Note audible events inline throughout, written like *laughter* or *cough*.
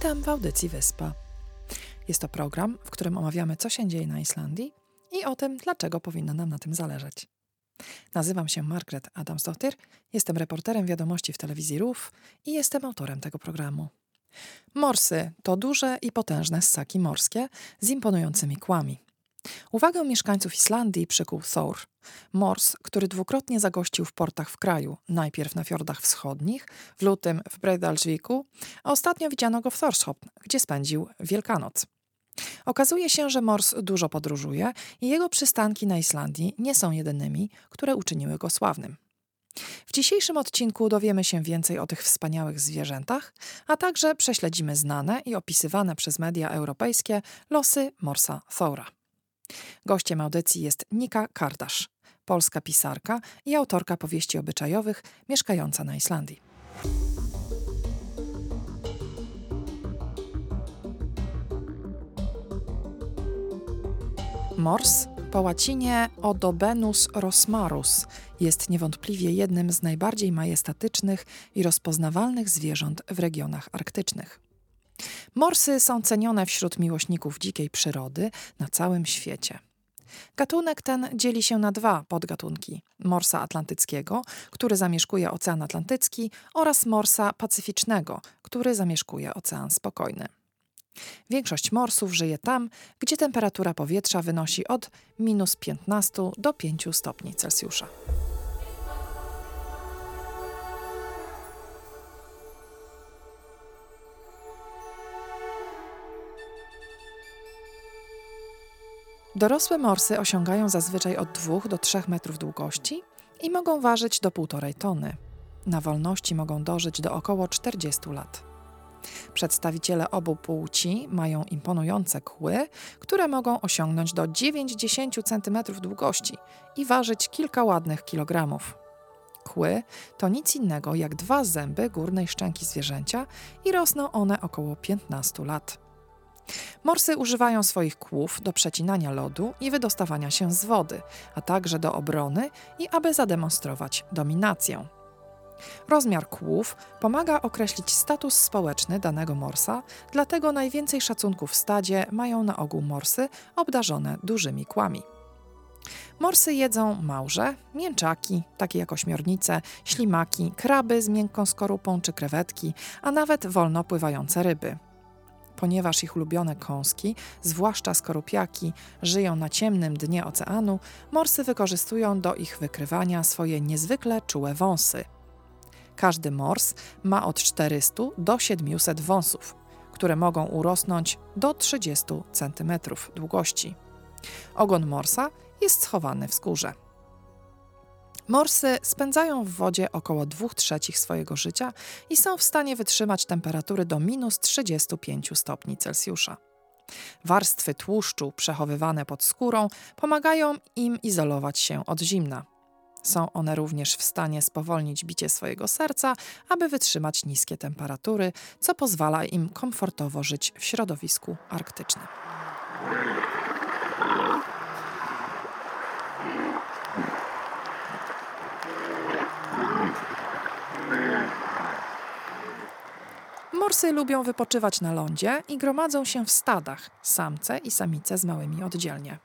Witam w audycji Wyspa. Jest to program, w którym omawiamy, co się dzieje na Islandii i o tym, dlaczego powinno nam na tym zależeć. Nazywam się Margaret Adamsdottir, jestem reporterem wiadomości w telewizji RUF i jestem autorem tego programu. Morsy to duże i potężne ssaki morskie z imponującymi kłami. Uwagę mieszkańców Islandii przykuł Thor, mors, który dwukrotnie zagościł w portach w kraju, najpierw na fiordach wschodnich, w lutym w Breiðdalsvíku, a ostatnio widziano go w Thorshop, gdzie spędził Wielkanoc. Okazuje się, że Mors dużo podróżuje i jego przystanki na Islandii nie są jedynymi, które uczyniły go sławnym. W dzisiejszym odcinku dowiemy się więcej o tych wspaniałych zwierzętach, a także prześledzimy znane i opisywane przez media europejskie losy Morsa Thora. Gościem audycji jest Nika Kardasz, polska pisarka i autorka powieści obyczajowych mieszkająca na Islandii. Mors, po łacinie Odobenus rosmarus, jest niewątpliwie jednym z najbardziej majestatycznych i rozpoznawalnych zwierząt w regionach arktycznych. Morsy są cenione wśród miłośników dzikiej przyrody na całym świecie. Gatunek ten dzieli się na dwa podgatunki: morsa atlantyckiego, który zamieszkuje Ocean Atlantycki, oraz morsa pacyficznego, który zamieszkuje Ocean Spokojny. Większość morsów żyje tam, gdzie temperatura powietrza wynosi od minus 15 do 5 stopni Celsjusza. Dorosłe morsy osiągają zazwyczaj od 2 do 3 metrów długości i mogą ważyć do 1,5 tony. Na wolności mogą dożyć do około 40 lat. Przedstawiciele obu płci mają imponujące kły, które mogą osiągnąć do 90 cm długości i ważyć kilka ładnych kilogramów. Kły to nic innego jak dwa zęby górnej szczęki zwierzęcia i rosną one około 15 lat. Morsy używają swoich kłów do przecinania lodu i wydostawania się z wody, a także do obrony i aby zademonstrować dominację. Rozmiar kłów pomaga określić status społeczny danego morsa, dlatego najwięcej szacunków w stadzie mają na ogół morsy obdarzone dużymi kłami. Morsy jedzą małże, mięczaki, takie jak ośmiornice, ślimaki, kraby z miękką skorupą czy krewetki, a nawet wolno pływające ryby – ponieważ ich ulubione kąski, zwłaszcza skorupiaki, żyją na ciemnym dnie oceanu, morsy wykorzystują do ich wykrywania swoje niezwykle czułe wąsy. Każdy mors ma od 400 do 700 wąsów, które mogą urosnąć do 30 cm długości. Ogon morsa jest schowany w skórze. Morsy spędzają w wodzie około 2 trzecich swojego życia i są w stanie wytrzymać temperatury do minus 35 stopni Celsjusza. Warstwy tłuszczu przechowywane pod skórą pomagają im izolować się od zimna. Są one również w stanie spowolnić bicie swojego serca, aby wytrzymać niskie temperatury, co pozwala im komfortowo żyć w środowisku arktycznym. Morsy lubią wypoczywać na lądzie i gromadzą się w stadach, samce i samice z małymi oddzielnie.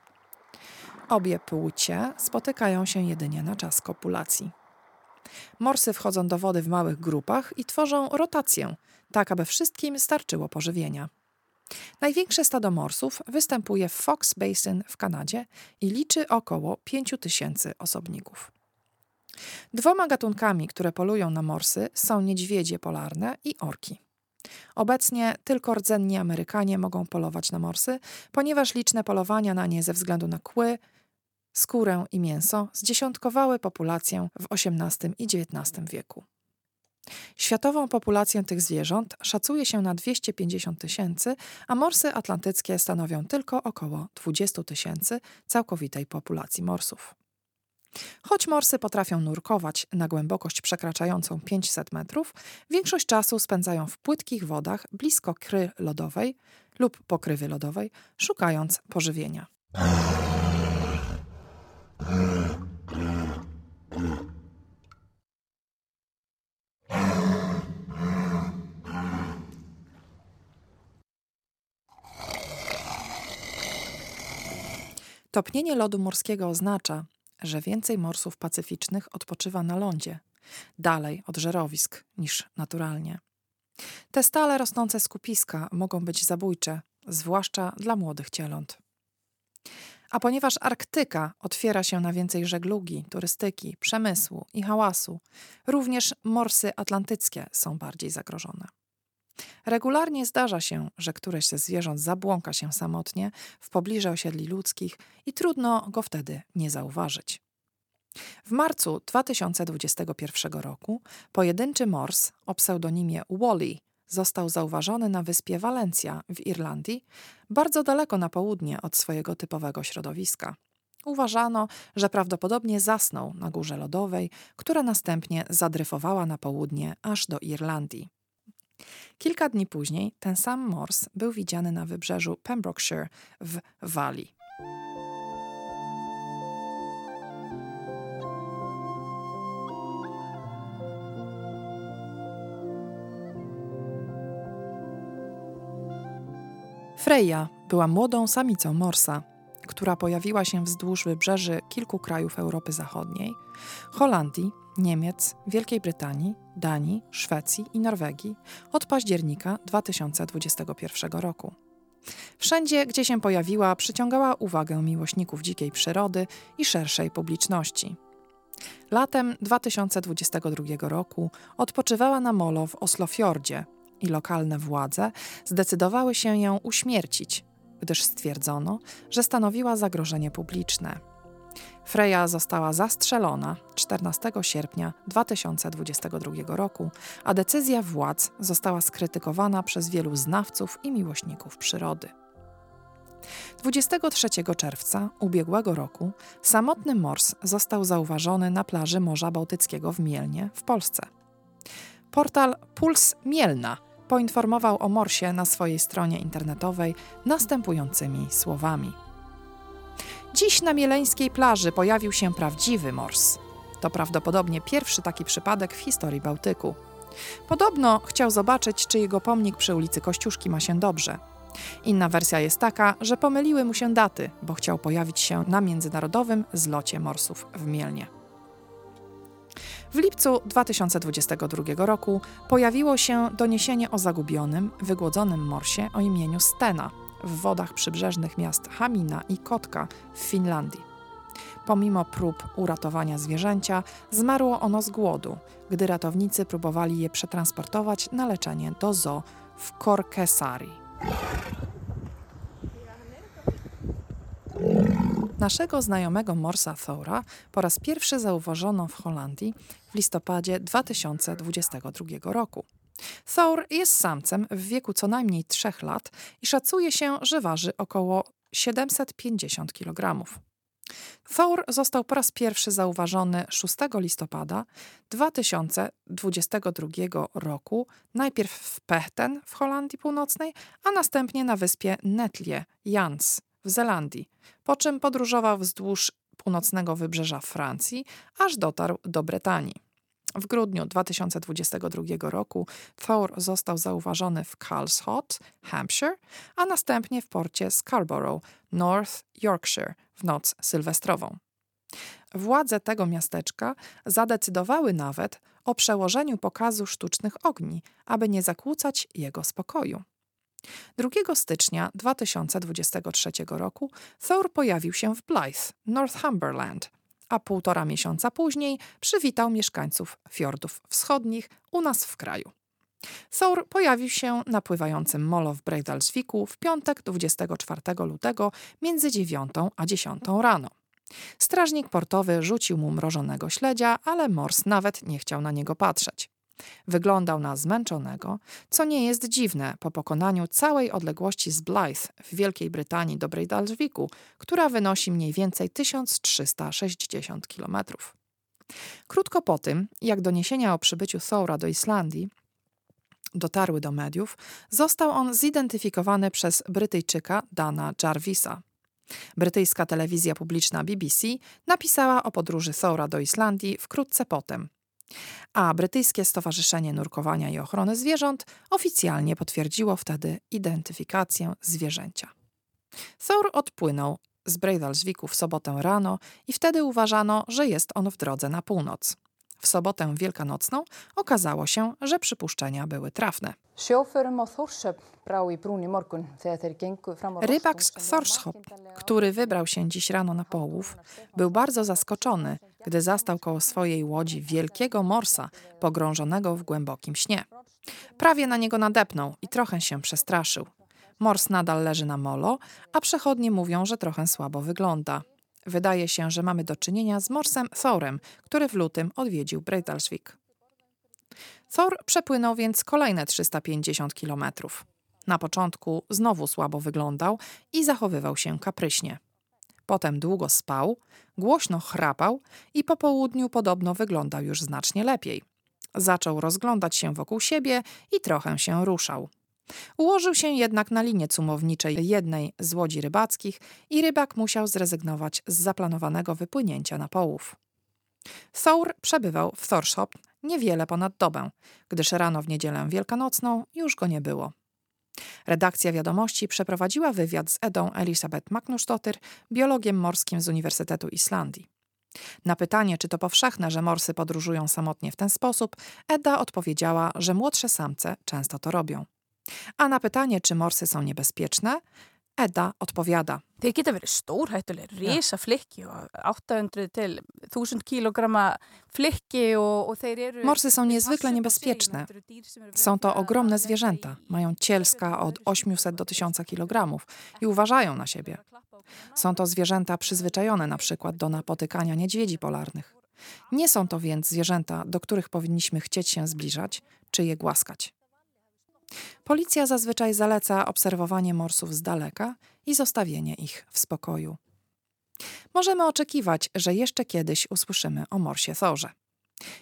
Obie płcie spotykają się jedynie na czas kopulacji. Morsy wchodzą do wody w małych grupach i tworzą rotację, tak aby wszystkim starczyło pożywienia. Największe stado morsów występuje w Fox Basin w Kanadzie i liczy około 5000 osobników. Dwoma gatunkami, które polują na morsy, są niedźwiedzie polarne i orki. Obecnie tylko rdzenni Amerykanie mogą polować na morsy, ponieważ liczne polowania na nie ze względu na kły, skórę i mięso zdziesiątkowały populację w XVIII i XIX wieku. Światową populację tych zwierząt szacuje się na 250 tysięcy, a morsy atlantyckie stanowią tylko około 20 tysięcy całkowitej populacji morsów. Choć morsy potrafią nurkować na głębokość przekraczającą 500 metrów, większość czasu spędzają w płytkich wodach blisko kry lodowej lub pokrywy lodowej, szukając pożywienia. Topnienie lodu morskiego oznacza, że więcej morsów pacyficznych odpoczywa na lądzie, dalej od żerowisk niż naturalnie. Te stale rosnące skupiska mogą być zabójcze, zwłaszcza dla młodych cieląt. A ponieważ Arktyka otwiera się na więcej żeglugi, turystyki, przemysłu i hałasu, również morsy atlantyckie są bardziej zagrożone. Regularnie zdarza się, że któreś ze zwierząt zabłąka się samotnie w pobliżu osiedli ludzkich i trudno go wtedy nie zauważyć. W marcu 2021 roku pojedynczy mors o pseudonimie Wally został zauważony na wyspie Walencja w Irlandii, bardzo daleko na południe od swojego typowego środowiska. Uważano, że prawdopodobnie zasnął na górze lodowej, która następnie zadryfowała na południe aż do Irlandii. Kilka dni później ten sam mors był widziany na wybrzeżu Pembrokeshire w Walii. Freya była młodą samicą morsa, która pojawiła się wzdłuż wybrzeży kilku krajów Europy Zachodniej, Holandii, Niemiec, Wielkiej Brytanii, Danii, Szwecji i Norwegii od października 2021 roku. Wszędzie, gdzie się pojawiła, przyciągała uwagę miłośników dzikiej przyrody i szerszej publiczności. Latem 2022 roku odpoczywała na molo w Oslofjordzie, i lokalne władze zdecydowały się ją uśmiercić, gdyż stwierdzono, że stanowiła zagrożenie publiczne. Freya została zastrzelona 14 sierpnia 2022 roku, a decyzja władz została skrytykowana przez wielu znawców i miłośników przyrody. 23 czerwca ubiegłego roku samotny mors został zauważony na plaży Morza Bałtyckiego w Mielnie w Polsce. Portal Puls Mielna poinformował o morsie na swojej stronie internetowej następującymi słowami. Dziś na mieleńskiej plaży pojawił się prawdziwy mors. To prawdopodobnie pierwszy taki przypadek w historii Bałtyku. Podobno chciał zobaczyć, czy jego pomnik przy ulicy Kościuszki ma się dobrze. Inna wersja jest taka, że pomyliły mu się daty, bo chciał pojawić się na międzynarodowym zlocie morsów w Mielnie. W lipcu 2022 roku pojawiło się doniesienie o zagubionym, wygłodzonym morsie o imieniu Stena w wodach przybrzeżnych miast Hamina i Kotka w Finlandii. Pomimo prób uratowania zwierzęcia, zmarło ono z głodu, gdy ratownicy próbowali je przetransportować na leczenie do zoo w Korkesari. Naszego znajomego Morsa Thora po raz pierwszy zauważono w Holandii w listopadzie 2022 roku. Thor jest samcem w wieku co najmniej 3 lat i szacuje się, że waży około 750 kg. Thor został po raz pierwszy zauważony 6 listopada 2022 roku, najpierw w Pechten w Holandii Północnej, a następnie na wyspie Netlie, Jans w Zelandii, po czym podróżował wzdłuż północnego wybrzeża Francji, aż dotarł do Brytanii. W grudniu 2022 roku Thor został zauważony w Calshot, Hampshire, a następnie w porcie Scarborough, North Yorkshire w noc sylwestrową. Władze tego miasteczka zadecydowały nawet o przełożeniu pokazu sztucznych ogni, aby nie zakłócać jego spokoju. 2 stycznia 2023 roku Thor pojawił się w Blythe, Northumberland, a półtora miesiąca później przywitał mieszkańców fiordów wschodnich u nas w kraju. Thor pojawił się na pływającym molo w Breidalsviku w piątek 24 lutego między 9 a 10 rano. Strażnik portowy rzucił mu mrożonego śledzia, ale Mors nawet nie chciał na niego patrzeć. Wyglądał na zmęczonego, co nie jest dziwne po pokonaniu całej odległości z Blythe w Wielkiej Brytanii do Breidalsviku, która wynosi mniej więcej 1360 km. Krótko po tym, jak doniesienia o przybyciu Thora do Islandii dotarły do mediów, został on zidentyfikowany przez Brytyjczyka Dana Jarvisa. Brytyjska telewizja publiczna BBC napisała o podróży Thora do Islandii wkrótce potem, a Brytyjskie Stowarzyszenie Nurkowania i Ochrony Zwierząt oficjalnie potwierdziło wtedy identyfikację zwierzęcia. Thor odpłynął z Breidalsviku w sobotę rano i wtedy uważano, że jest on w drodze na północ. W sobotę wielkanocną okazało się, że przypuszczenia były trafne. Rybak z Thorshop, który wybrał się dziś rano na połów, był bardzo zaskoczony, gdy zastał koło swojej łodzi wielkiego morsa pogrążonego w głębokim śnie. Prawie na niego nadepnął i trochę się przestraszył. Mors nadal leży na molo, a przechodnie mówią, że trochę słabo wygląda. Wydaje się, że mamy do czynienia z morsem Thorem, który w lutym odwiedził Breidalsvik. Thor przepłynął więc kolejne 350 kilometrów. Na początku znowu słabo wyglądał i zachowywał się kapryśnie. Potem długo spał, głośno chrapał i po południu podobno wyglądał już znacznie lepiej. Zaczął rozglądać się wokół siebie i trochę się ruszał. Ułożył się jednak na linię cumowniczej jednej z łodzi rybackich i rybak musiał zrezygnować z zaplanowanego wypłynięcia na połów. Thor przebywał w Thorshop niewiele ponad dobę, gdyż rano w niedzielę wielkanocną już go nie było. Redakcja Wiadomości przeprowadziła wywiad z Edą Elisabeth Magnusdottir, biologiem morskim z Uniwersytetu Islandii. Na pytanie, czy to powszechne, że morsy podróżują samotnie w ten sposób, Eda odpowiedziała, że młodsze samce często to robią. A na pytanie, czy morsy są niebezpieczne, Edda odpowiada. Þeir geta verið risa flikki og 800 til 1000 kilogramma flikki og, og þeir eru... Morsy są niezwykle niebezpieczne. Są to ogromne zwierzęta. Mają cielska od 800 do 1000 kilogramów i uważają na siebie. Są to zwierzęta przyzwyczajone na przykład do napotykania niedźwiedzi polarnych. Nie są to więc zwierzęta, do których powinniśmy chcieć się zbliżać czy je głaskać. Policja zazwyczaj zaleca obserwowanie morsów z daleka i zostawienie ich w spokoju. Możemy oczekiwać, że jeszcze kiedyś usłyszymy o morsie Thorze.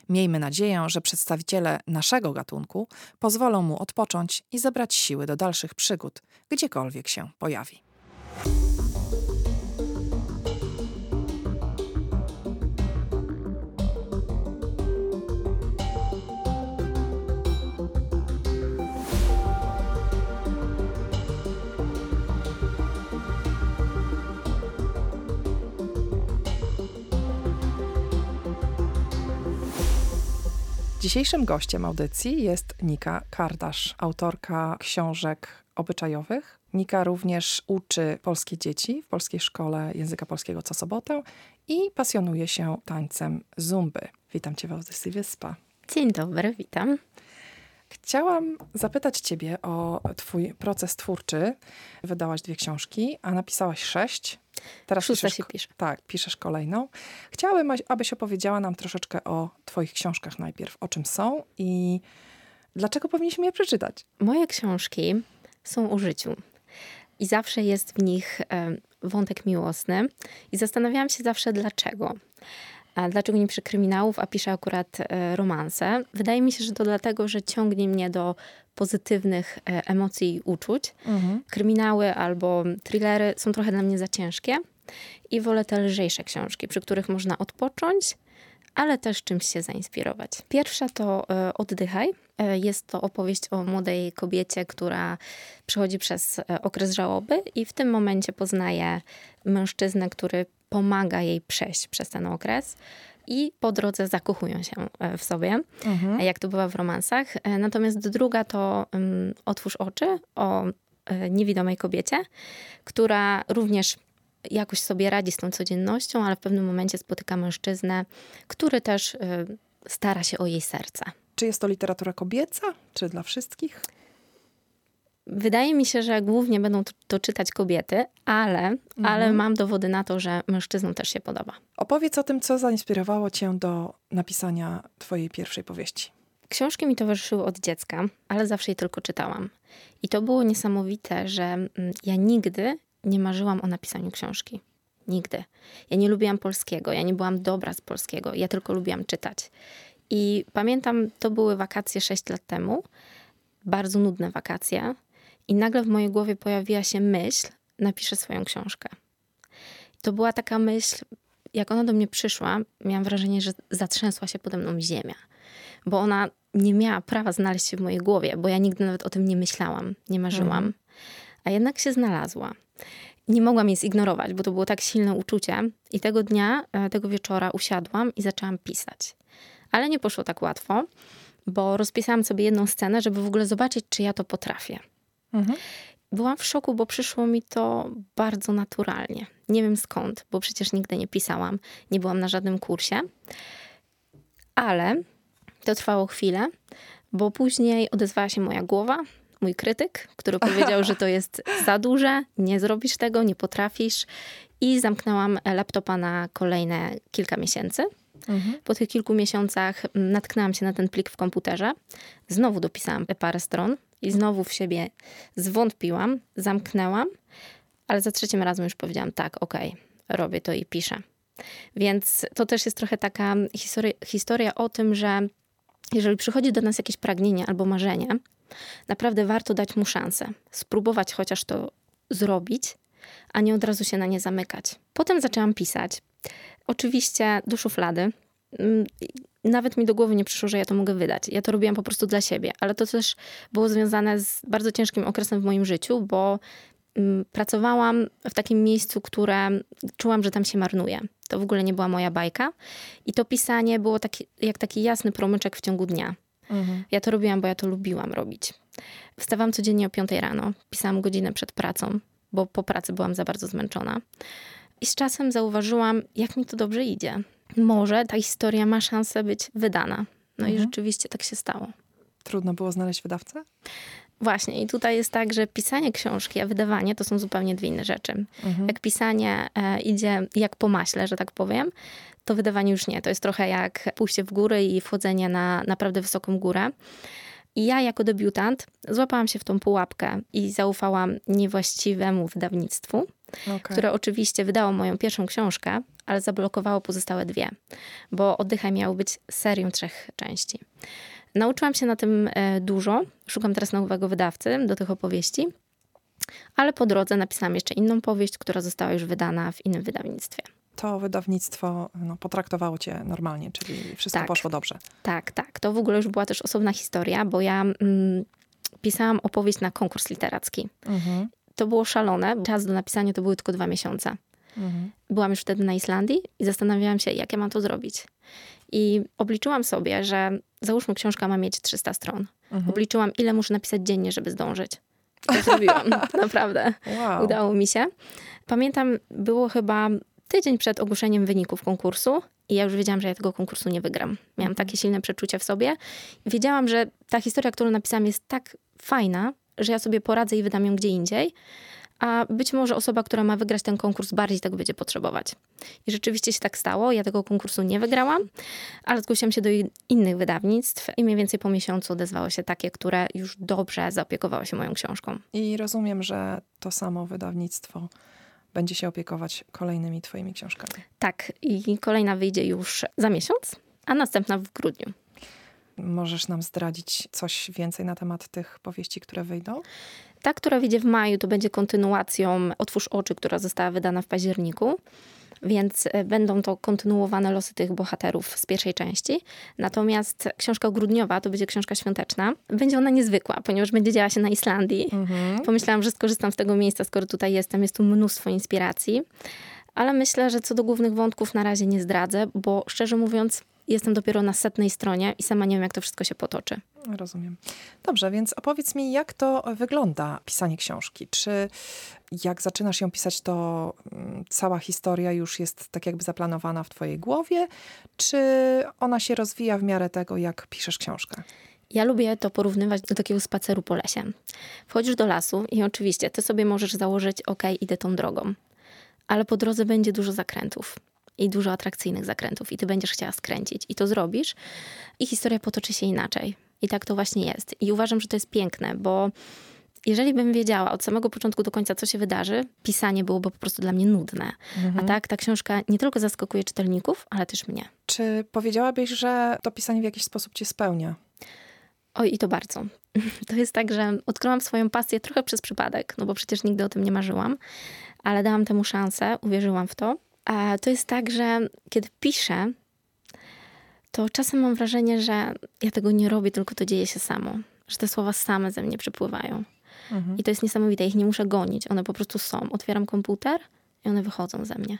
Miejmy nadzieję, że przedstawiciele naszego gatunku pozwolą mu odpocząć i zebrać siły do dalszych przygód, gdziekolwiek się pojawi. Dzisiejszym gościem audycji jest Nika Kardasz, autorka książek obyczajowych. Nika również uczy polskie dzieci w polskiej szkole języka polskiego co sobotę i pasjonuje się tańcem zumby. Witam cię w audycji Wyspa. Dzień dobry, witam. Chciałam zapytać Ciebie o Twój proces twórczy. Wydałaś dwie książki, a napisałaś sześć. Teraz Szósta piszesz, się pisze. Tak, piszesz kolejną. Chciałabym, abyś opowiedziała nam troszeczkę o Twoich książkach najpierw, o czym są i dlaczego powinniśmy je przeczytać. Moje książki są o życiu. I zawsze jest w nich wątek miłosny. I zastanawiałam się zawsze, dlaczego. A dlaczego nie piszę kryminałów, a piszę akurat e, romanse? Wydaje mi się, że to dlatego, że ciągnie mnie do pozytywnych e, emocji i uczuć. Mhm. Kryminały albo thrillery są trochę dla mnie za ciężkie i wolę te lżejsze książki, przy których można odpocząć, ale też czymś się zainspirować. Pierwsza to e, Oddychaj. Jest to opowieść o młodej kobiecie, która przechodzi przez okres żałoby i w tym momencie poznaje mężczyznę, który pomaga jej przejść przez ten okres i po drodze zakochują się e, w sobie, mhm. jak to bywa w romansach. E, natomiast druga to um, Otwórz oczy o e, niewidomej kobiecie, która również jakoś sobie radzi z tą codziennością, ale w pewnym momencie spotyka mężczyznę, który też stara się o jej serce. Czy jest to literatura kobieca, czy dla wszystkich? Wydaje mi się, że głównie będą to czytać kobiety, ale, mhm. ale mam dowody na to, że mężczyznom też się podoba. Opowiedz o tym, co zainspirowało cię do napisania twojej pierwszej powieści. Książki mi towarzyszyły od dziecka, ale zawsze je tylko czytałam. I to było niesamowite, że mm, ja nigdy nie marzyłam o napisaniu książki. Nigdy. Ja nie lubiłam polskiego, ja nie byłam dobra z polskiego, ja tylko lubiłam czytać. I pamiętam, to były wakacje 6 lat temu, bardzo nudne wakacje. I nagle w mojej głowie pojawiła się myśl, napiszę swoją książkę. To była taka myśl, jak ona do mnie przyszła, miałam wrażenie, że zatrzęsła się pode mną ziemia, bo ona nie miała prawa znaleźć się w mojej głowie, bo ja nigdy nawet o tym nie myślałam, nie marzyłam, a jednak się znalazła. nie mogłam jej zignorować, bo to było tak silne uczucie. I tego dnia, e, tego wieczora usiadłam i zaczęłam pisać. Ale nie poszło tak łatwo, bo rozpisałam sobie jedną scenę, żeby w ogóle zobaczyć, czy ja to potrafię. Mhm. Byłam w szoku, bo przyszło mi to bardzo naturalnie. Nie wiem skąd, bo przecież nigdy nie pisałam, nie byłam na żadnym kursie. Ale to trwało chwilę, bo później odezwała się moja głowa, mój krytyk, który powiedział, *laughs* że to jest za duże, nie zrobisz tego, nie potrafisz. I zamknęłam laptopa na kolejne kilka miesięcy. Mhm. Po tych kilku miesiącach natknęłam się na ten plik w komputerze. Znowu dopisałam parę stron i znowu w siebie zwątpiłam, zamknęłam, ale za trzecim razem już powiedziałam: tak, okej, okay, robię to i piszę. Więc to też jest trochę taka historia, historia o tym, że jeżeli przychodzi do nas jakieś pragnienie albo marzenie, naprawdę warto dać mu szansę, spróbować chociaż to zrobić, a nie od razu się na nie zamykać. Potem zaczęłam pisać. Oczywiście do szuflady. Nawet mi do głowy nie przyszło, że ja to mogę wydać. Ja to robiłam po prostu dla siebie, ale to też było związane z bardzo ciężkim okresem w moim życiu, bo mm, pracowałam w takim miejscu, które czułam, że tam się marnuje. To w ogóle nie była moja bajka. I to pisanie było taki, jak taki jasny promyczek w ciągu dnia. Mhm. Ja to robiłam, bo ja to lubiłam robić. Wstawałam codziennie o 5 rano, pisałam godzinę przed pracą, bo po pracy byłam za bardzo zmęczona. I z czasem zauważyłam, jak mi to dobrze idzie. Może ta historia ma szansę być wydana. No mhm. i rzeczywiście tak się stało. Trudno było znaleźć wydawcę? Właśnie, i tutaj jest tak, że pisanie książki, a wydawanie to są zupełnie dwie inne rzeczy. Mhm. Jak pisanie e, idzie jak po maśle, że tak powiem, to wydawanie już nie. To jest trochę jak pójście w góry i wchodzenie na naprawdę wysoką górę. I ja jako debiutant złapałam się w tą pułapkę i zaufałam niewłaściwemu wydawnictwu, okay. które oczywiście wydało moją pierwszą książkę, ale zablokowało pozostałe dwie, bo Oddychaj miało być serią trzech części. Nauczyłam się na tym e, dużo. Szukam teraz nowego wydawcy do tych opowieści, ale po drodze napisałam jeszcze inną powieść, która została już wydana w innym wydawnictwie to wydawnictwo no, potraktowało cię normalnie, czyli wszystko tak, poszło dobrze. Tak, tak. To w ogóle już była też osobna historia, bo ja mm, pisałam opowieść na konkurs literacki. Mhm. To było szalone. Czas do napisania to były tylko dwa miesiące. Mhm. Byłam już wtedy na Islandii i zastanawiałam się, jak ja mam to zrobić. I obliczyłam sobie, że załóżmy, książka ma mieć 300 stron. Mhm. Obliczyłam, ile muszę napisać dziennie, żeby zdążyć. To zrobiłam, *laughs* naprawdę. Wow. Udało mi się. Pamiętam, było chyba tydzień przed ogłoszeniem wyników konkursu i ja już wiedziałam, że ja tego konkursu nie wygram. Miałam mhm. takie silne przeczucie w sobie. Wiedziałam, że ta historia, którą napisałam jest tak fajna, że ja sobie poradzę i wydam ją gdzie indziej. A być może osoba, która ma wygrać ten konkurs, bardziej tego będzie potrzebować. I rzeczywiście się tak stało. Ja tego konkursu nie wygrałam, ale zgłosiłam się do innych wydawnictw i mniej więcej po miesiącu odezwało się takie, które już dobrze zaopiekowało się moją książką. I rozumiem, że to samo wydawnictwo będzie się opiekować kolejnymi Twoimi książkami. Tak, i kolejna wyjdzie już za miesiąc, a następna w grudniu. Możesz nam zdradzić coś więcej na temat tych powieści, które wyjdą? Ta, która wyjdzie w maju, to będzie kontynuacją Otwórz oczy, która została wydana w październiku więc e, będą to kontynuowane losy tych bohaterów z pierwszej części. Natomiast książka grudniowa to będzie książka świąteczna. Będzie ona niezwykła, ponieważ będzie działa się na Islandii. Mhm. Pomyślałam, że skorzystam z tego miejsca, skoro tutaj jestem. Jest tu mnóstwo inspiracji. Ale myślę, że co do głównych wątków na razie nie zdradzę, bo szczerze mówiąc, jestem dopiero na setnej stronie i sama nie wiem, jak to wszystko się potoczy. Rozumiem. Dobrze, więc opowiedz mi, jak to wygląda pisanie książki? Czy jak zaczynasz ją pisać, to mm, cała historia już jest tak jakby zaplanowana w twojej głowie, czy ona się rozwija w miarę tego, jak piszesz książkę? Ja lubię to porównywać do takiego spaceru po lesie. Wchodzisz do lasu i oczywiście ty sobie możesz założyć, ok, idę tą drogą, ale po drodze będzie dużo zakrętów i dużo atrakcyjnych zakrętów i ty będziesz chciała skręcić i to zrobisz i historia potoczy się inaczej. I tak to właśnie jest. I uważam, że to jest piękne, bo jeżeli bym wiedziała od samego początku do końca, co się wydarzy, pisanie byłoby po prostu dla mnie nudne. Mhm. A tak ta książka nie tylko zaskakuje czytelników, ale też mnie. Czy powiedziałabyś, że to pisanie w jakiś sposób cię spełnia? Oj, i to bardzo. *laughs* To jest tak, że odkryłam swoją pasję trochę przez przypadek, no bo przecież nigdy o tym nie marzyłam, ale dałam temu szansę, uwierzyłam w to. A to jest tak, że kiedy piszę, to czasem mam wrażenie, że ja tego nie robię, tylko to dzieje się samo. Że te słowa same ze mnie przypływają. Mhm. I to jest niesamowite. Ich nie muszę gonić. One po prostu są. Otwieram komputer i one wychodzą ze mnie.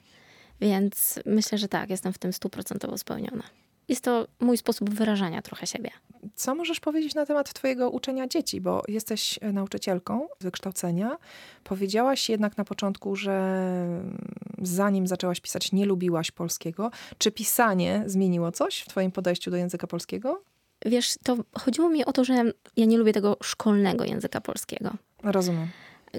Więc myślę, że tak, jestem w tym stuprocentowo spełniona. Jest to mój sposób wyrażania trochę siebie. Co możesz powiedzieć na temat Twojego uczenia dzieci? Bo jesteś e, nauczycielką z wykształcenia. Powiedziałaś jednak na początku, że mm, zanim zaczęłaś pisać, nie lubiłaś polskiego. Czy pisanie zmieniło coś w Twoim podejściu do języka polskiego? Wiesz, to chodziło mi o to, że ja nie lubię tego szkolnego języka polskiego. Rozumiem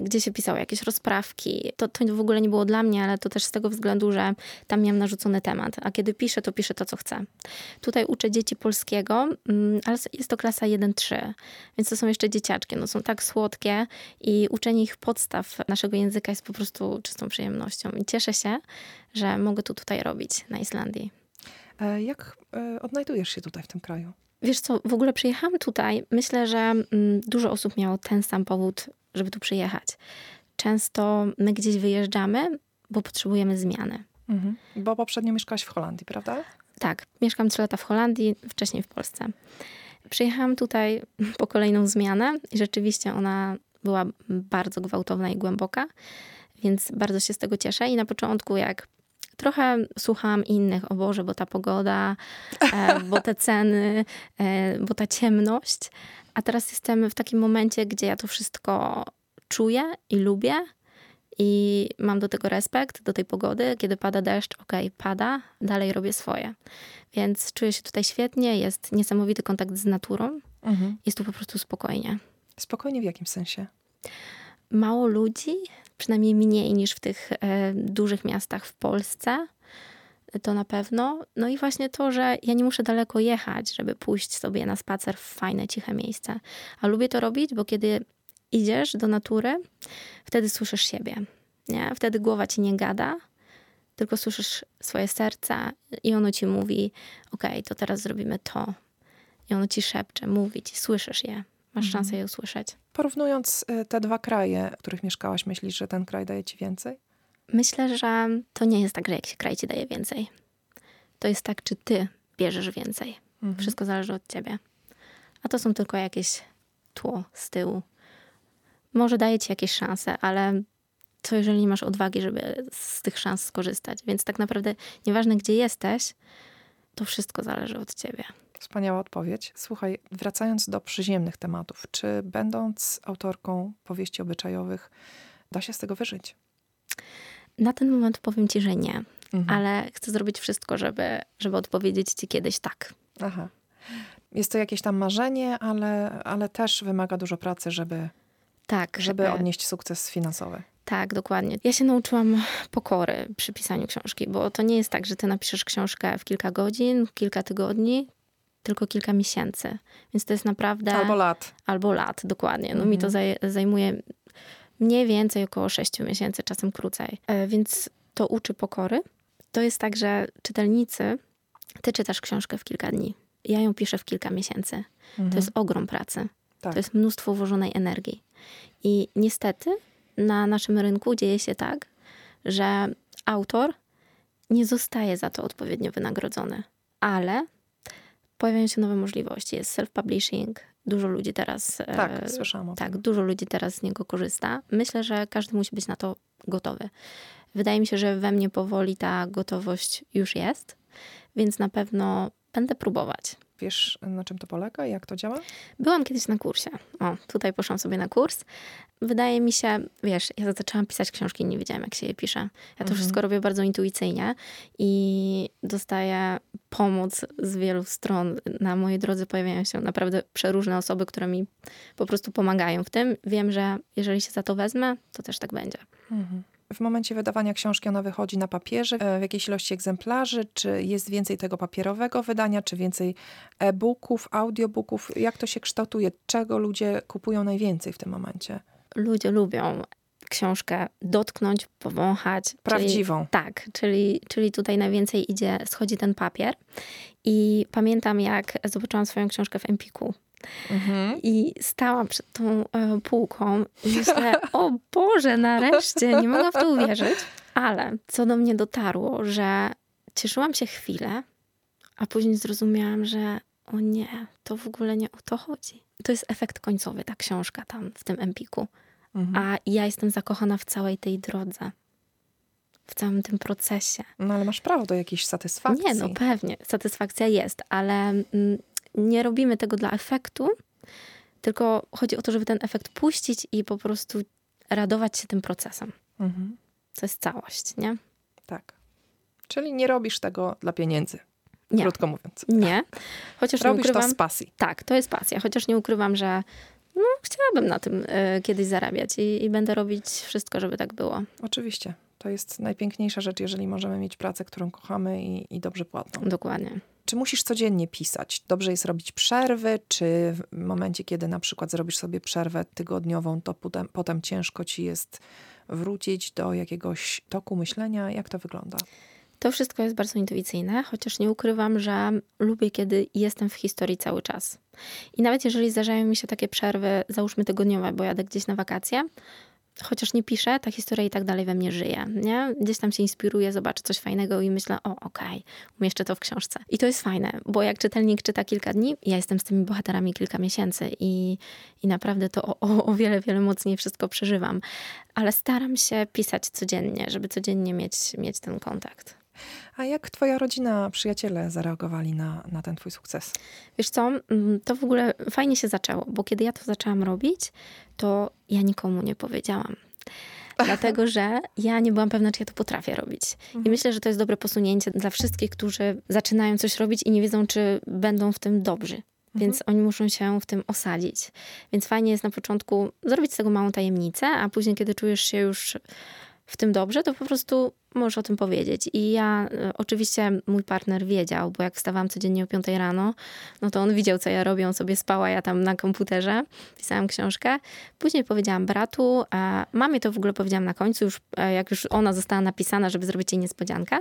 gdzie się pisało jakieś rozprawki. To, to w ogóle nie było dla mnie, ale to też z tego względu, że tam miałam narzucony temat. A kiedy piszę, to piszę to, co chcę. Tutaj uczę dzieci polskiego, mm, ale jest to klasa 1-3, więc to są jeszcze dzieciaczki. No, są tak słodkie i uczenie ich podstaw naszego języka jest po prostu czystą przyjemnością. I cieszę się, że mogę to tutaj robić na Islandii. E, jak e, odnajdujesz się tutaj w tym kraju? Wiesz co, w ogóle przyjechałam tutaj. Myślę, że mm, dużo osób miało ten sam powód, żeby tu przyjechać. Często my gdzieś wyjeżdżamy, bo potrzebujemy zmiany. Mhm. Bo poprzednio mieszkałaś w Holandii, prawda? Tak, mieszkam 3 lata w Holandii, wcześniej w Polsce. Przyjechałam tutaj po kolejną zmianę i rzeczywiście ona była bardzo gwałtowna i głęboka, więc bardzo się z tego cieszę. I na początku, jak trochę słuchałam innych, o Boże, bo ta pogoda, e, *laughs* bo te ceny, e, bo ta ciemność. A teraz jestem w takim momencie, gdzie ja to wszystko czuję i lubię. I mam do tego respekt, do tej pogody. Kiedy pada deszcz, ok, pada, dalej robię swoje. Więc czuję się tutaj świetnie, jest niesamowity kontakt z naturą. Mhm. Jest tu po prostu spokojnie. Spokojnie w jakim sensie? Mało ludzi, przynajmniej mniej niż w tych e, dużych miastach w Polsce. To na pewno. No i właśnie to, że ja nie muszę daleko jechać, żeby pójść sobie na spacer w fajne, ciche miejsce. A lubię to robić, bo kiedy idziesz do natury, wtedy słyszysz siebie. Nie? Wtedy głowa ci nie gada, tylko słyszysz swoje serce i ono ci mówi: OK, to teraz zrobimy to. I ono ci szepcze, mówi ci, słyszysz je. Masz mhm. szansę je usłyszeć. Porównując y, te dwa kraje, w których mieszkałaś, myślisz, że ten kraj daje ci więcej? Myślę, że to nie jest tak, że jak się kraj ci daje więcej. To jest tak, czy ty bierzesz więcej. Mhm. Wszystko zależy od ciebie. A to są tylko jakieś tło z tyłu. Może daje ci jakieś szanse, ale co jeżeli nie masz odwagi, żeby z tych szans skorzystać? Więc tak naprawdę nieważne, gdzie jesteś, to wszystko zależy od ciebie. Wspaniała odpowiedź. Słuchaj, wracając do przyziemnych tematów, czy będąc autorką powieści obyczajowych, da się z tego wyżyć? Na ten moment powiem ci, że nie, mhm. ale chcę zrobić wszystko, żeby, żeby odpowiedzieć ci kiedyś tak. Aha. Jest to jakieś tam marzenie, ale, ale też wymaga dużo pracy, żeby, tak, żeby odnieść sukces finansowy. Tak, dokładnie. Ja się nauczyłam pokory przy pisaniu książki, bo to nie jest tak, że ty napiszesz książkę w kilka godzin, kilka tygodni, tylko kilka miesięcy. Więc to jest naprawdę. Albo lat. Albo lat, dokładnie. No mhm. mi to mhm. zajmuje mniej więcej około 6 miesięcy, czasem krócej. E, więc to uczy pokory. To jest tak, że czytelnicy, ty czytasz książkę w kilka dni. Ja ją piszę w kilka miesięcy. Mhm. To jest ogrom pracy. Tak. To jest mnóstwo włożonej energii. I niestety na naszym rynku dzieje się tak, że autor nie zostaje za to odpowiednio wynagrodzony. Ale pojawiają się nowe możliwości. Jest self-publishing, dużo ludzi teraz. E, tak, słyszałam o Tak, dużo ludzi teraz z niego korzysta. Myślę, że każdy musi być na to gotowy. Wydaje mi się, że we mnie powoli ta gotowość już jest, więc na pewno będę próbować. Wiesz, na czym to polega? Jak to działa? Byłam kiedyś na kursie. O, tutaj poszłam sobie na kurs. Wydaje mi się, wiesz, ja zaczęłam pisać książki i nie wiedziałam, jak się je pisze. Ja to mhm. wszystko robię bardzo intuicyjnie i dostaję pomoc z wielu stron. Na mojej drodze pojawiają się naprawdę przeróżne osoby, które mi po prostu pomagają w tym. Wiem, że jeżeli się za to wezmę, to też tak będzie. Mhm. W momencie wydawania książki ona wychodzi na papierze e, w jakiejś ilości egzemplarzy? Czy jest więcej tego papierowego wydania, czy więcej e-booków, audiobooków? Jak to się kształtuje? Czego ludzie kupują najwięcej w tym momencie? Ludzie lubią książkę dotknąć, powąchać. Prawdziwą. Czyli, tak, czyli, czyli tutaj najwięcej idzie, schodzi ten papier. I pamiętam, jak zobaczyłam swoją książkę w Empiku. Mhm. I stałam przed tą e, półką i myślę, o Boże, nareszcie, nie mogłam w to uwierzyć. Ale co do mnie dotarło, że cieszyłam się chwilę, a później zrozumiałam, że o nie, to w ogóle nie o to chodzi. To jest efekt końcowy, ta książka tam w tym Empiku. Mhm. A ja jestem zakochana w całej tej drodze. W całym tym procesie. No ale masz prawo do jakiejś satysfakcji. Nie, no pewnie, satysfakcja jest, ale mm, nie robimy tego dla efektu, tylko chodzi o to, żeby ten efekt puścić i po prostu radować się tym procesem. Mhm. To jest całość, nie? Tak. Czyli nie robisz tego dla pieniędzy, Nie. krótko mówiąc. Nie. Chociaż nie Robisz to ukrywam. z pasji. Tak, to jest pasja. Chociaż nie ukrywam, że no, chciałabym na tym e, kiedyś zarabiać i, i będę robić wszystko, żeby tak było. Oczywiście. To jest najpiękniejsza rzecz, jeżeli możemy mieć pracę, którą kochamy i, i dobrze płatną. Dokładnie. Czy musisz codziennie pisać? Dobrze jest robić przerwy, czy w momencie, kiedy na przykład zrobisz sobie przerwę tygodniową, to potem, potem ciężko ci jest wrócić do jakiegoś toku myślenia? Jak to wygląda? To wszystko jest bardzo intuicyjne, chociaż nie ukrywam, że lubię, kiedy jestem w historii cały czas. I nawet jeżeli zdarzają mi się takie przerwy, załóżmy tygodniowe, bo jadę gdzieś na wakacje, chociaż nie piszę, ta historia i tak dalej we mnie żyje, nie? Gdzieś tam się inspiruję, zobaczę coś fajnego i myślę, o okej, umieszczę to w książce. I to jest fajne, bo jak czytelnik czyta kilka dni, ja jestem z tymi bohaterami kilka miesięcy i, i naprawdę to o, o, o wiele, wiele mocniej wszystko przeżywam. Ale staram się pisać codziennie, żeby codziennie mieć, mieć ten kontakt. A jak twoja rodzina, przyjaciele zareagowali na, na ten twój sukces? Wiesz co, mm, to w ogóle fajnie się zaczęło, bo kiedy ja to zaczęłam robić, to ja nikomu nie powiedziałam. *laughs* Dlatego, że ja nie byłam pewna, czy ja to potrafię robić. I myślę, że to jest dobre posunięcie dla wszystkich, którzy zaczynają coś robić i nie wiedzą, czy będą w tym dobrzy. Więc oni muszą się w tym osadzić. Więc fajnie jest na początku zrobić z tego małą tajemnicę, a później, kiedy czujesz się już w tym dobrze, to po prostu możesz o tym powiedzieć. I ja, e, oczywiście mój partner wiedział, bo jak wstawałam codziennie o 5 rano, no to on widział, co ja robię, on sobie spała, ja tam na komputerze pisałam książkę. Później powiedziałam bratu, a mamie to w ogóle powiedziałam na końcu, już e, jak już ona została napisana, żeby zrobić jej niespodziankę.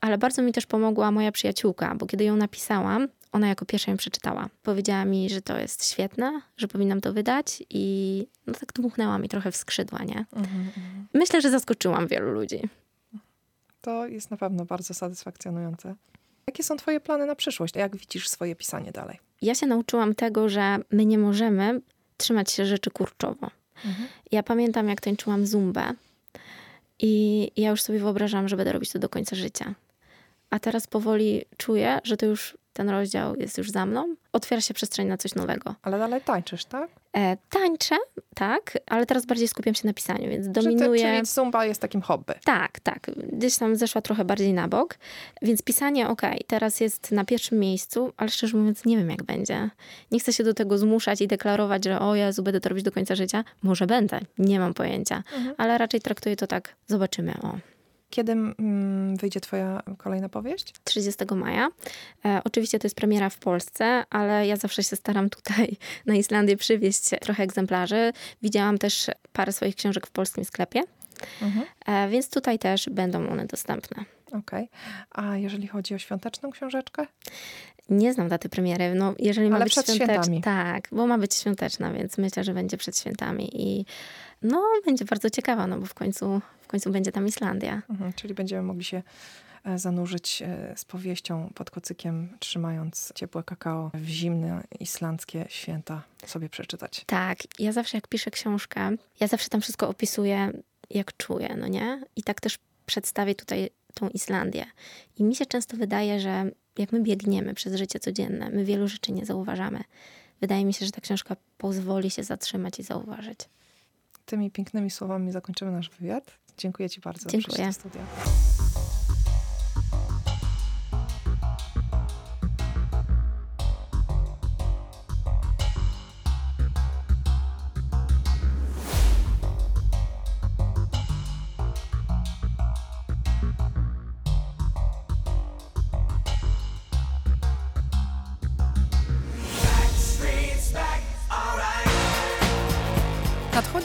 Ale bardzo mi też pomogła moja przyjaciółka, bo kiedy ją napisałam, ona jako pierwsza ją przeczytała. Powiedziała mi, że to jest świetne, że powinnam to wydać i no tak dmuchnęła mi trochę w skrzydła, nie? Myślę, że zaskoczyłam wielu ludzi. To jest na pewno bardzo satysfakcjonujące. Jakie są twoje plany na przyszłość? Jak widzisz swoje pisanie dalej? Ja się nauczyłam tego, że my nie możemy trzymać się rzeczy kurczowo. Ja pamiętam, jak tańczyłam zumbę i ja już sobie wyobrażałam, że będę robić to do końca życia. A teraz powoli czuję, że to już ten rozdział jest już za mną. Otwiera się przestrzeń na coś nowego. Ale dalej tańczysz, tak? E, tańczę, tak, ale teraz bardziej skupiam się na pisaniu, więc dominuję. czyli zumba jest takim hobby. Tak, tak. Gdzieś tam zeszła trochę bardziej na bok. Więc pisanie, okej, teraz jest na pierwszym miejscu, ale szczerze mówiąc nie wiem, jak będzie. Nie chcę się do tego zmuszać i deklarować, że o Jezu, będę to robić do końca życia. Może będę, nie mam pojęcia. Ale raczej traktuję to tak, zobaczymy, o. Kiedy mm, wyjdzie twoja kolejna powieść? 30 maja. E, oczywiście to jest premiera w Polsce, ale ja zawsze się staram tutaj na Islandię przywieźć trochę egzemplarzy. Widziałam też parę swoich książek w polskim sklepie, e, więc tutaj też będą one dostępne. Okej. A jeżeli chodzi o świąteczną książeczkę? Nie znam daty premiery. No, jeżeli ma Ale być przed świąteczna, świętami. tak, bo ma być świąteczna, więc myślę, że będzie przed świętami i no, będzie bardzo ciekawa, no bo w końcu, w końcu będzie tam Islandia. Mhm, czyli będziemy mogli się e, zanurzyć e, z powieścią pod kocykiem, trzymając ciepłe kakao w zimne islandzkie święta sobie przeczytać. Tak, ja zawsze jak piszę książkę, ja zawsze tam wszystko opisuję, jak czuję, no nie? I tak też przedstawię tutaj tą Islandię. I mi się często wydaje, że jak my biegniemy przez życie codzienne, my wielu rzeczy nie zauważamy. Wydaje mi się, że ta książka pozwoli się zatrzymać i zauważyć. Tymi pięknymi słowami zakończymy nasz wywiad. Dziękuję ci bardzo Dziękuję. za studia.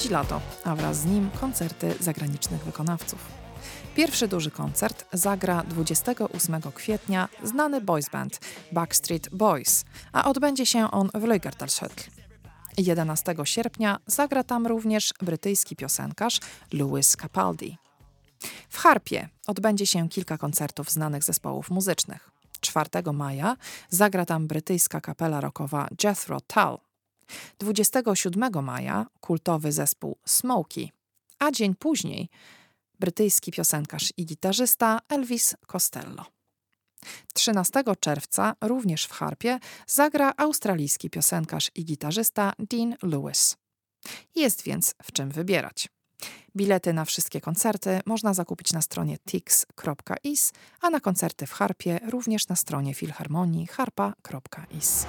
Lato, a wraz z nim koncerty zagranicznych wykonawców. Pierwszy duży koncert zagra 28 kwietnia znany boys band Backstreet Boys, a odbędzie się on w Leugartalshötl. 11 sierpnia zagra tam również brytyjski piosenkarz Lewis Capaldi. W Harpie odbędzie się kilka koncertów znanych zespołów muzycznych. 4 maja zagra tam brytyjska kapela rockowa Jethro Tull. 27 maja kultowy zespół Smokey, a dzień później brytyjski piosenkarz i gitarzysta Elvis Costello. 13 czerwca również w harpie zagra australijski piosenkarz i gitarzysta Dean Lewis. Jest więc w czym wybierać. Bilety na wszystkie koncerty można zakupić na stronie tix.is, a na koncerty w harpie również na stronie Filharmonii harpa.is.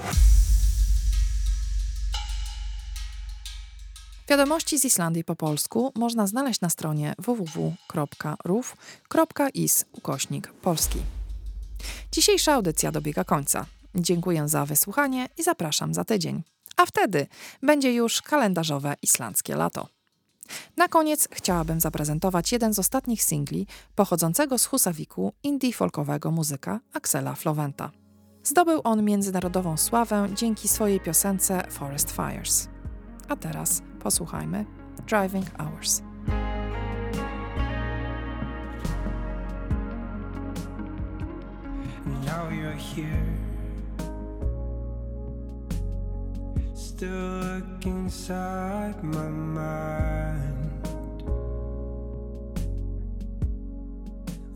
Wiadomości z Islandii po polsku można znaleźć na stronie www.ruf.is ukośnik polski. Dzisiejsza audycja dobiega końca. Dziękuję za wysłuchanie i zapraszam za tydzień. A wtedy będzie już kalendarzowe islandzkie lato. Na koniec chciałabym zaprezentować jeden z ostatnich singli pochodzącego z Husawiku indie folkowego muzyka Axela Flowenta. Zdobył on międzynarodową sławę dzięki swojej piosence Forest Fires. A teraz posłuchajmy Driving Hours. Now you're here, still looking inside my mind.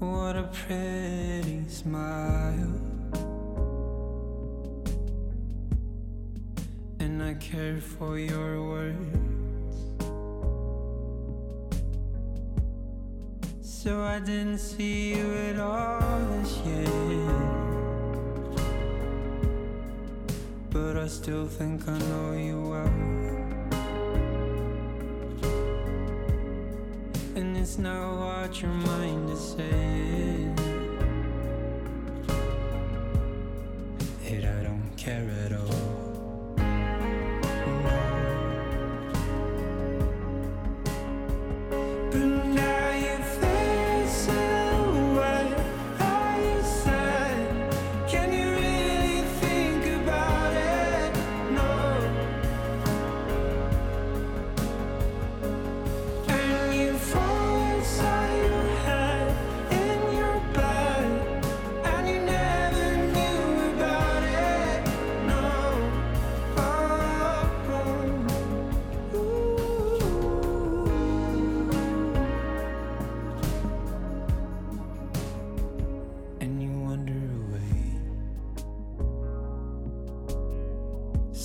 What a pretty smile. And I care for your words. So I didn't see you at all this year. But I still think I know you well. And it's not what your mind is saying. It I don't care at all.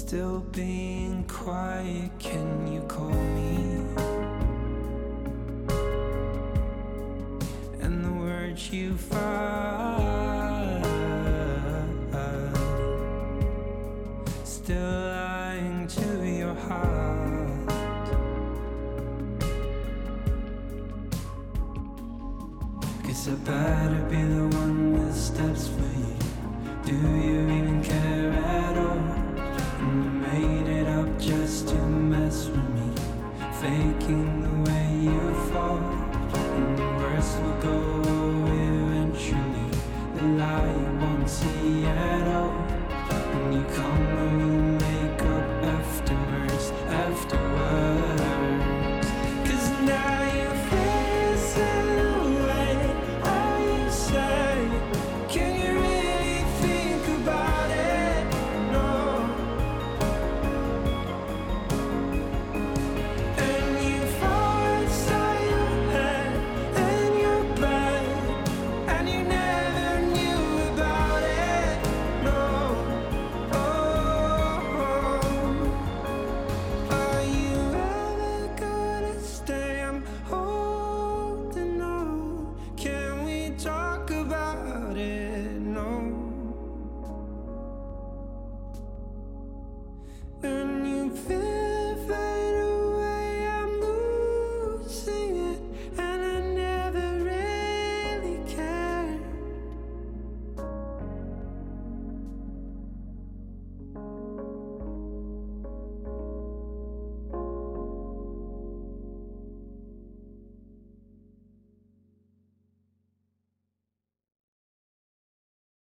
still being quiet. Can you call me?